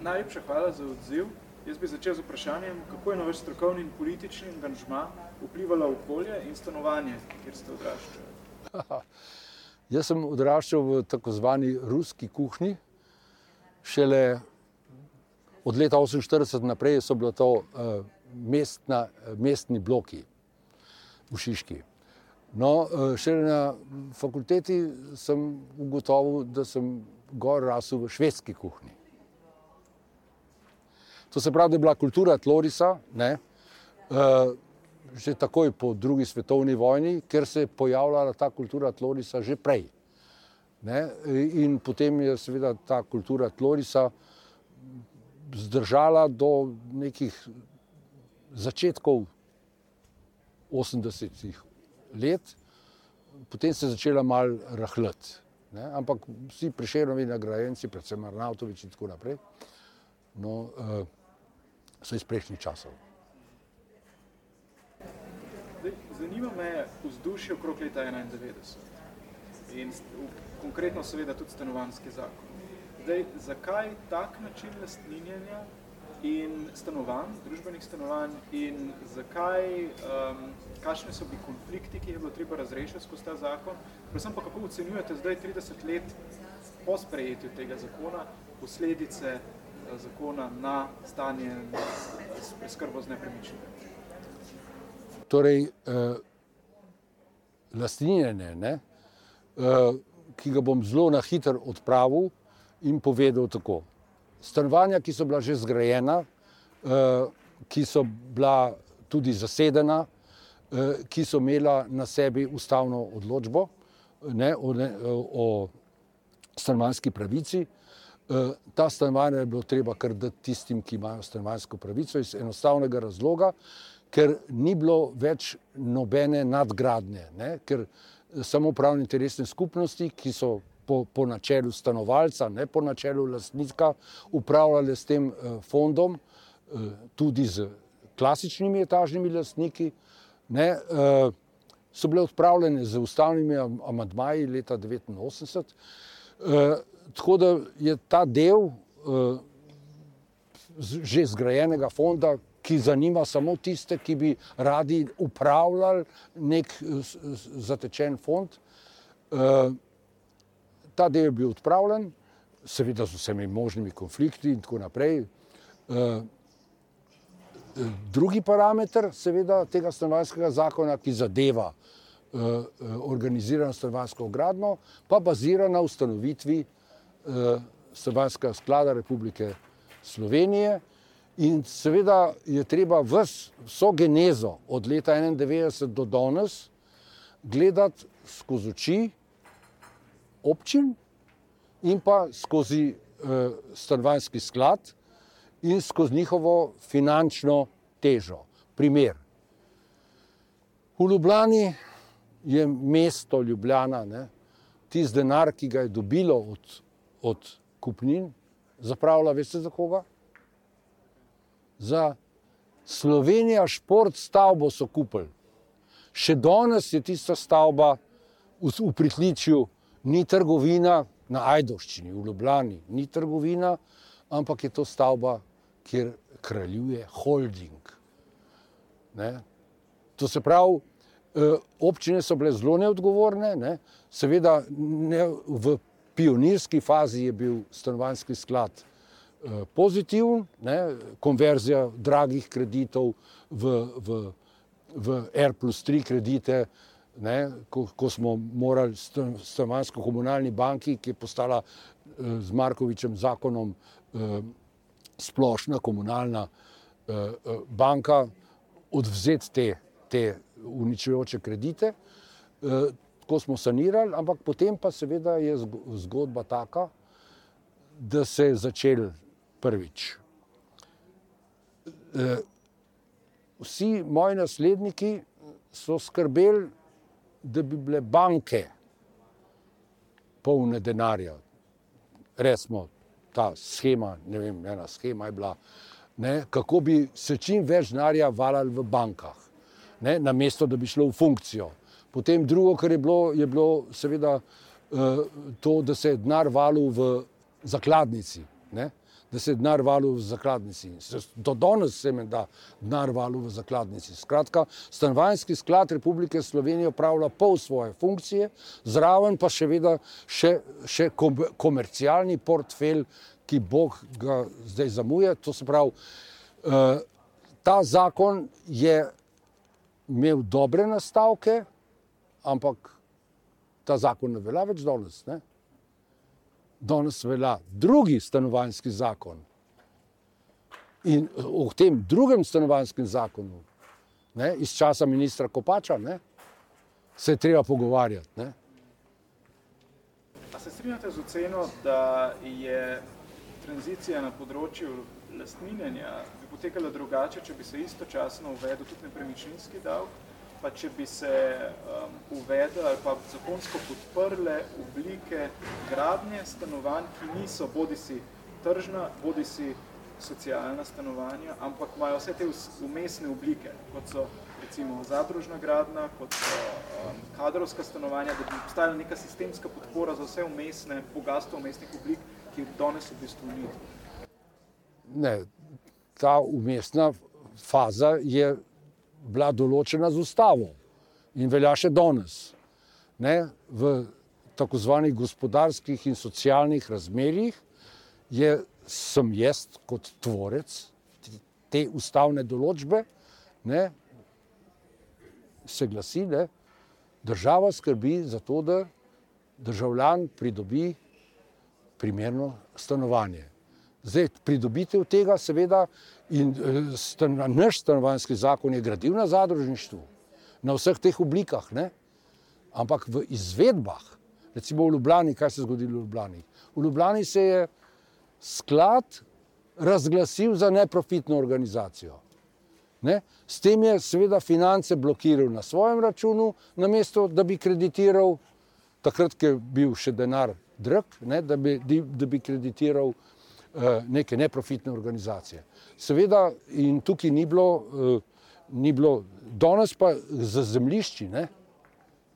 Najlepša hvala za odziv. Jaz bi začel z vprašanjem, kako je na vaš strokovni in politični angažma vplivala okolje in stanovanje, kjer ste odraščali? Jaz sem odraščal v tako zvani ruski kuhinji. Šele od leta 1948 naprej so bili to uh, mestna, mestni bloki v Šiški. No, uh, šele na fakulteti sem ugotovil, da sem gor rasel v švedski kuhinji. To se pravi, da je bila kultura Tlorisa, ne, uh, že takoj po drugi svetovni vojni, ker se je pojavljala ta kultura Tlorisa že prej. Ne, in potem je seveda ta kultura Tlorisa zdržala do nekih začetkov 80-ih let, potem se je začela mal rahljati. Ampak vsi prišeljni nagrajenci, predvsem Arnautovič in tako naprej, no, uh, so iz prejšnjih časov. Zanima me vzdušje okrog leta 91 in konkretno seveda tudi stanovanski zakon. Zdaj, zakaj tak način lastninjenja in stanovanj, družbenih stanovanj in zakaj, um, kakšne so bili konflikti, ki je bilo treba razrešiti skozi ta zakon, predvsem pa kako ocenjujete zdaj 30 let po sprejetju tega zakona, posledice zakona na stanje s preskrbo z nepremičnimi. Torej, eh, lastninjenje, ne, eh, ki ga bom zelo na hiter odpravil in povedal tako. Stanovanja, ki so bila že zgrajena, eh, ki so bila tudi zasedena, eh, ki so imela na sebi ustavno odločbo ne, o, ne, o stanovanski pravici, ta stanovanja je bilo treba kar dati tistim, ki imajo stanovanjsko pravico, iz enostavnega razloga, ker ni bilo več nobene nadgradnje, ne? ker samo pravne interesne skupnosti, ki so po, po načelu stanovalca, ne po načelu lastnika, upravljale s tem eh, fondom, eh, tudi z klasičnimi etažnimi lastniki, ne, so bile odpravljene z ustavnimi amadmaji leta 1989 tako da je ta del uh, že zgrajenega fonda, ki zanima samo tiste, ki bi radi upravljali nek zatečen fond. Uh, ta del je bil odpravljen, seveda z vsemi možnimi konflikti in tako naprej. Uh, drugi parameter, seveda, tega stanovanjskega zakona, ki zadeva uh, organizirano stanovanjsko gradno, pa bazira na ustanovitvi uh, Eh, sklada Republike Slovenije. In seveda je treba vso genezo od leta 1991 do danes gledati skozi oči občin in pa skozi uh, stanovanjski sklad in skozi njihovo finančno težo. Primer. V Ljubljani je mesto Ljubljana, tisti denar, ki ga je dobilo od od kupnin, zapravila, veste za koga? Za Slovenijo šport stavbo so kupili. Še danes je tista stavba v, v pritličju, ni trgovina na Ajdoščini, v Ljubljani, ni trgovina, ampak je to stavba, kjer kraljuje holding. Ne? To se pravi, eh, občine so bile zelo neodgovorne, ne? seveda ne v pionirski fazi je bil stanovanjski sklad eh, pozitiven, ne, konverzija dragih kreditov v, v, v R plus 3 kredite, ne, ko, ko smo morali stanovanjsko komunalni banki, ki je postala eh, z Markovičem zakonom eh, splošna komunalna banka, odvzeti te, te uničujoče kredite tako smo sanirali, ampak potem pa seveda je zgodba taka, da se je začel prvič. E, vsi moji nasledniki so skrbeli, da bi bile banke polne denarja. Resmo, ta schema, ne vem, ena schema je bila, ne, kako bi se čim več denarja valali v bankah, ne, namesto da bi šlo v funkcijo. Potem drugo, kar je bilo, je bilo seveda uh, to, da se je denar valil v zakladnici. Ne? da se je denar valil v zakladnici. Do danes se mi da denar valil v zakladnici. Skratka, stanovanjski sklad Republike Slovenije upravlja pol svoje funkcije, zraven pa še vedno še, še komercialni portfelj, ki Bog ga zdaj zamuje. To se pravi, uh, ta zakon je imel dobre nastavke, ampak ta zakon ne velja več danes. Ne? Danes velja drugi stanovanjski zakon. In o tem drugem stanovanjskem zakonu, ne, iz časa ministra Kopača, ne, se je treba pogovarjati. Ne. A se strinjate z oceno, da je tranzicija na področju lastninjenja bi potekala drugače, če bi se istočasno uvedel tudi nepremičninski davek, pa če bi se um, uvedel ali pa zakonsko podprle oblike gradnje stanovanj, ki niso bodi si tržna, bodi si socialna stanovanja, ampak imajo vse te umestne oblike, kot so recimo zadružna gradna, kot so um, kadrovska stanovanja, da bi obstajala neka sistemska podpora za vse umestne, bogatstvo umestnih oblik, ki danes v bistvu ni. Ne, ta umestna faza je bila določena z ustavo in velja še danes. Ne, v tako zvanih gospodarskih in socialnih razmerjih je, sem jaz kot tvorec te ustavne določbe, ne, se glasi, da država skrbi za to, da državljan pridobi primerno stanovanje. Zdaj, pridobitev tega, seveda, in eh, stan, naš stanovanjski zakon je gradil na zadružništvu, na vseh teh oblikah, ne? ampak v izvedbah, recimo v Ljubljani, kaj se je zgodilo v Ljubljani? V Ljubljani se je sklad razglasil za neprofitno organizacijo. Ne? S tem je seveda finance blokiral na svojem računu, namesto da bi kreditiral, takrat, je bil še denar drag, ne, da, bi, da bi kreditiral neke neprofitne organizacije. Seveda, in tukaj ni bilo, uh, ni bilo danes pa za zemljišči, ne,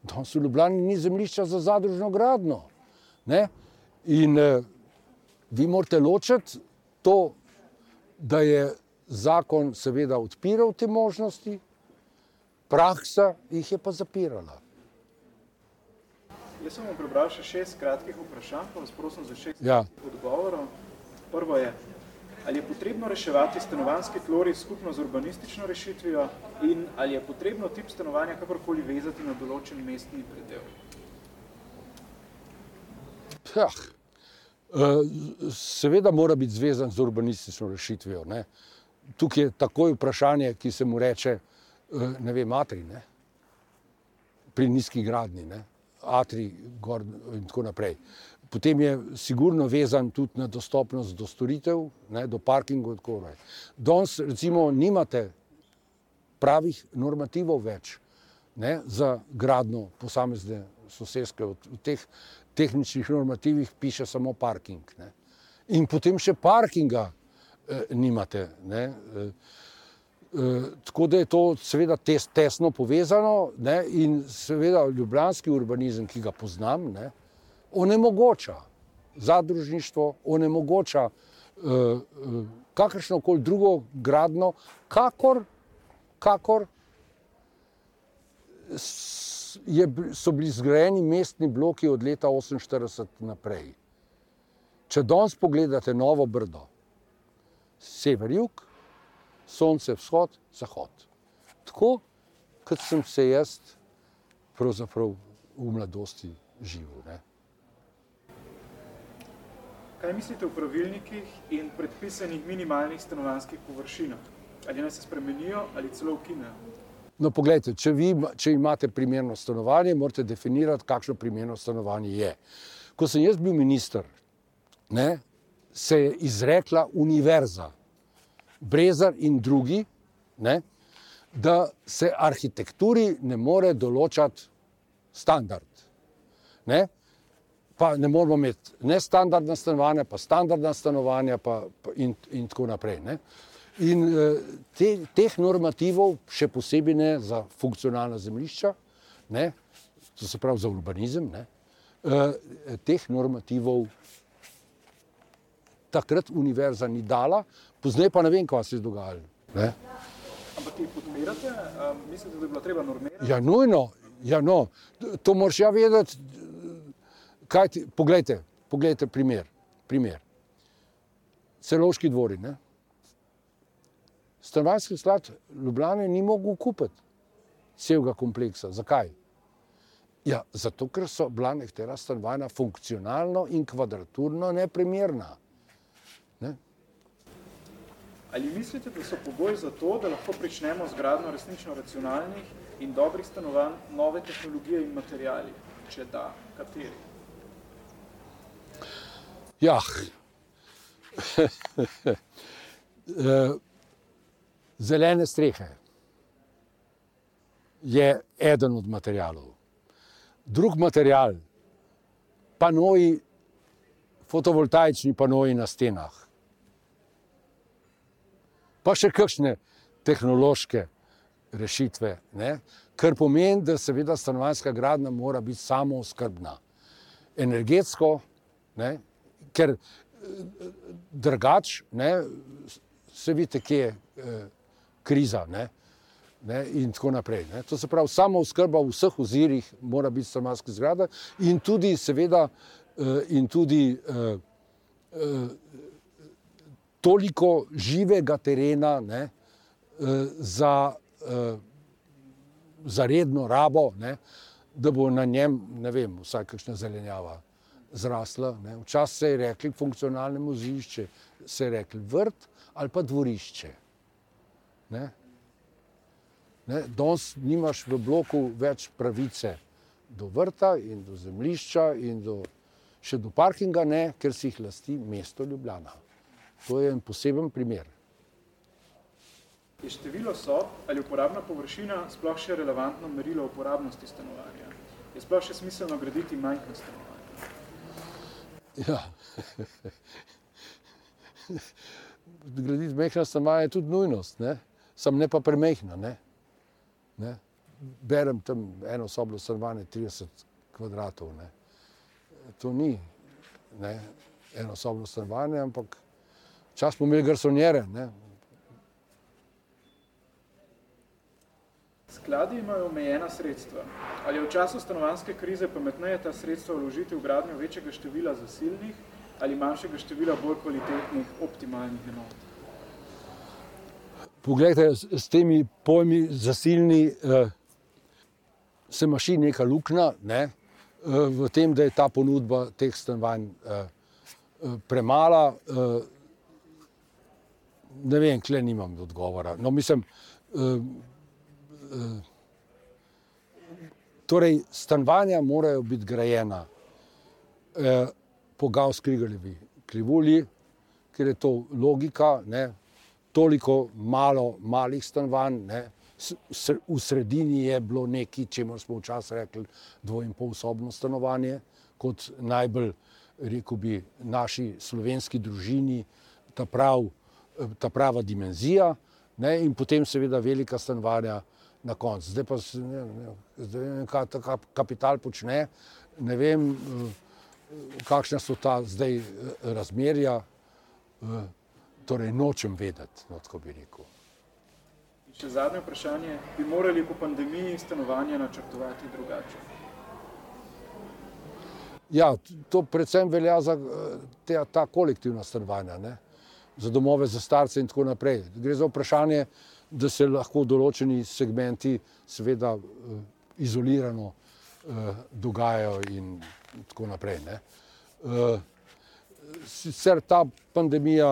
danes v Ljubljani ni zemljišča za zadružno gradno. Ne, in uh, vi morate ločiti to, da je zakon seveda odpiral te možnosti, praksa jih je pa zapirala. Jaz sem vam prebral še šest kratkih vprašanj, pa vas prosim za šest ja. odgovorov. Prvo je, ali je potrebno reševati stanovanski tlori skupno z urbanistično rešitvijo in ali je potrebno tip stanovanja kakorkoli vezati na določen mestni predel? Ja. Seveda mora biti zvezan z urbanistično rešitvijo. Ne? Tukaj je takoj vprašanje, ki se mu reče, eh, ne vem, matri, ne? pri nizki gradni. Ne? Atri gor in tako naprej. Potem je sigurno vezan tudi na dostopnost do storitev, ne, do parkingov in tako naprej. Danes recimo nimate pravih normativov več ne, za gradno posamezne sosedske. V teh tehničnih normativih piše samo parking. Ne. In potem še parkinga eh, nimate. Ne. Eh, tako da je to seveda tes, tesno povezano ne, in seveda ljubljanski urbanizem, ki ga poznam, ne, onemogoča zadružništvo, onemogoča uh, uh, kakršno koli drugo gradno, kakor, kakor je, so bili zgrajeni mestni bloki od leta 1948 naprej. Če danes pogledate novo brdo, sever-jug, sonce, vzhod, zahod. Tako kot sem se jaz pravzaprav v mladosti živel. Ne. Kaj mislite o pravilnikih in predpisanih minimalnih stanovanjskih površinah? Ali naj se spremenijo ali celo ukinejo? No, poglejte, če, vi, če imate primerno stanovanje, morate definirati, kakšno primerno stanovanje je. Ko sem jaz bil minister, ne, se je izrekla univerza, Brezar in drugi, ne, da se arhitekturi ne more določati standard. Ne, pa ne moramo imeti ne standardna stanovanja, pa standardna stanovanja pa, pa in, in tako naprej. Ne. In eh, te, teh normativov, še posebej ne za funkcionalna zemljišča, ne, to se pravi za urbanizem, ne, eh, teh normativov takrat univerza ni dala, poznaj pa ne vem, kaj se je dogajalo. Ne? Ampak ti podpirate, um, mislite, da bi bilo treba normirati? Ja, nujno, ja, no. to moraš ja vedeti. Kaj ti, poglejte, poglejte primer, primer. Celoški dvori. Ne? Stanovanjski sklad Ljubljana ni mogel kupiti celega kompleksa. Zakaj? Ja, zato, ker so bila nekatera stanovanja funkcionalno in kvadraturno neprimerna. Ali mislite, da so pogoji za to, da lahko pričnemo z gradno resnično racionalnih in dobrih stanovanj nove tehnologije in materijali? Če da, kateri? Ja, Eh, zelene strehe je eden od materijalov. Drug material, panoji, fotovoltaični panoji na stenah, pa še kakšne tehnološke rešitve, ne? kar pomeni, da seveda stanovanjska gradnja mora biti samo skrbna. Energetsko, ne? ker drugač, se vidite, kje je eh, kriza ne? Ne? in tako naprej. Ne? To se pravi, samo oskrba v vseh ozirih mora biti stanovanjska zgrada in tudi, seveda, eh, in tudi eh, eh, toliko živega terena ne? Eh, za, eh, za redno rabo, ne? da bo na njem, ne vem, vsaj kakšna zelenjava zrasla. Včasih se je rekli funkcionalno muzišče, se je rekli vrt ali pa dvorišče. Ne? Ne? Danes nimaš v bloku več pravice do vrta in do zemljišča in do, še do parkinga, ne, ker si jih lasti mesto Ljubljana. To je en poseben primer. Je število sob ali uporabna površina sploh še relevantno merilo uporabnosti stanovanja? Je sploh še smiselno graditi manjka stanovanja? Ja. Graditi mehna stanovanja je tudi nujnost, ne? sam ne pa premehna. Ne? Ne? Berem tam eno sobno stanovanje, 30 kvadratov. Ne? To ni ne? eno sobno stanovanje, ampak čas smo imeli garsonjere. Ne? Skladi imajo omejena sredstva. Ali je v času stanovanske krize pametneje ta sredstva vložiti v gradnjo večjega števila zasilnih ali manjšega števila bolj kvalitetnih optimalnih enot? Poglejte, s temi pojmi zasilni eh, se maši neka luknja ne, eh, v tem, da je ta ponudba teh stanovanj eh, premala. Eh, ne vem, kle nimam odgovora. No, mislim, eh, torej, stanovanja morajo biti grajena eh, po Gauss-Kriegerjevi krivulji, ker je to logika, ne, toliko malo malih stanovanj, ne, v sredini je bilo nekaj, čemu smo včasih rekli dvo in pol sobno stanovanje, kot najbolj, rekel bi, naši slovenski družini, ta, prav, ta prava dimenzija, ne, in potem seveda velika stanovanja, na koncu. Zdaj pa ne, ne, zdaj ne vem, kaj ta kapital počne, ne vem, eh, kakšna so ta zdaj eh, razmerja, eh, torej nočem vedeti, no, tako bi rekel. In še zadnje vprašanje, bi morali po pandemiji stanovanje načrtovati drugače? Ja, to predvsem velja za te, ta kolektivna stanovanja, ne? Za domove, za starce in tako naprej. Gre za vprašanje, da se lahko določeni segmenti seveda eh, izolirano eh, dogajajo in tako naprej. Ne. Eh, sicer ta pandemija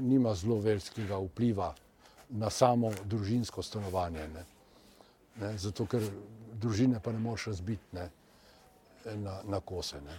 nima zelo velikega vpliva na samo družinsko stanovanje, ne. Ne, zato ker družine pa ne moreš razbiti ne, na, na kose. Ne.